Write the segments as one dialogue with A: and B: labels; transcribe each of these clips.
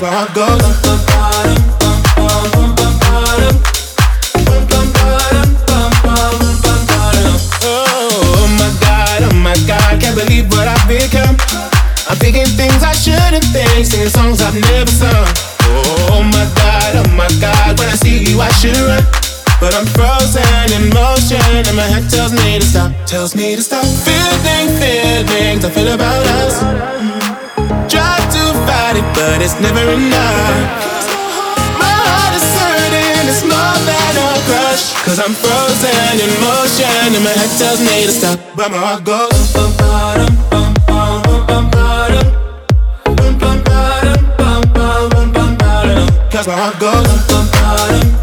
A: bum, bum, Oh my God, oh my God, can't believe what I've become. I'm thinking things I shouldn't think, singing songs I've never sung. Oh my god, oh my god, when I see you I should run. But I'm frozen in motion and my head tells me to stop, tells me to stop. Feeling feelings I feel about us. Try to fight it, but it's never enough. My heart is hurting, it's more than a crush. Cause I'm frozen in motion and my head tells me to stop. But my heart goes bum, bum, bum, bum, bum, bum, bum. Cause my heart goes bum, bum, bum, bum,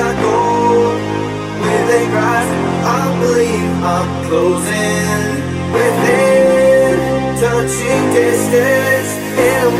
A: I go Where they rise, I
B: believe I'm closing. Within, touching distance in a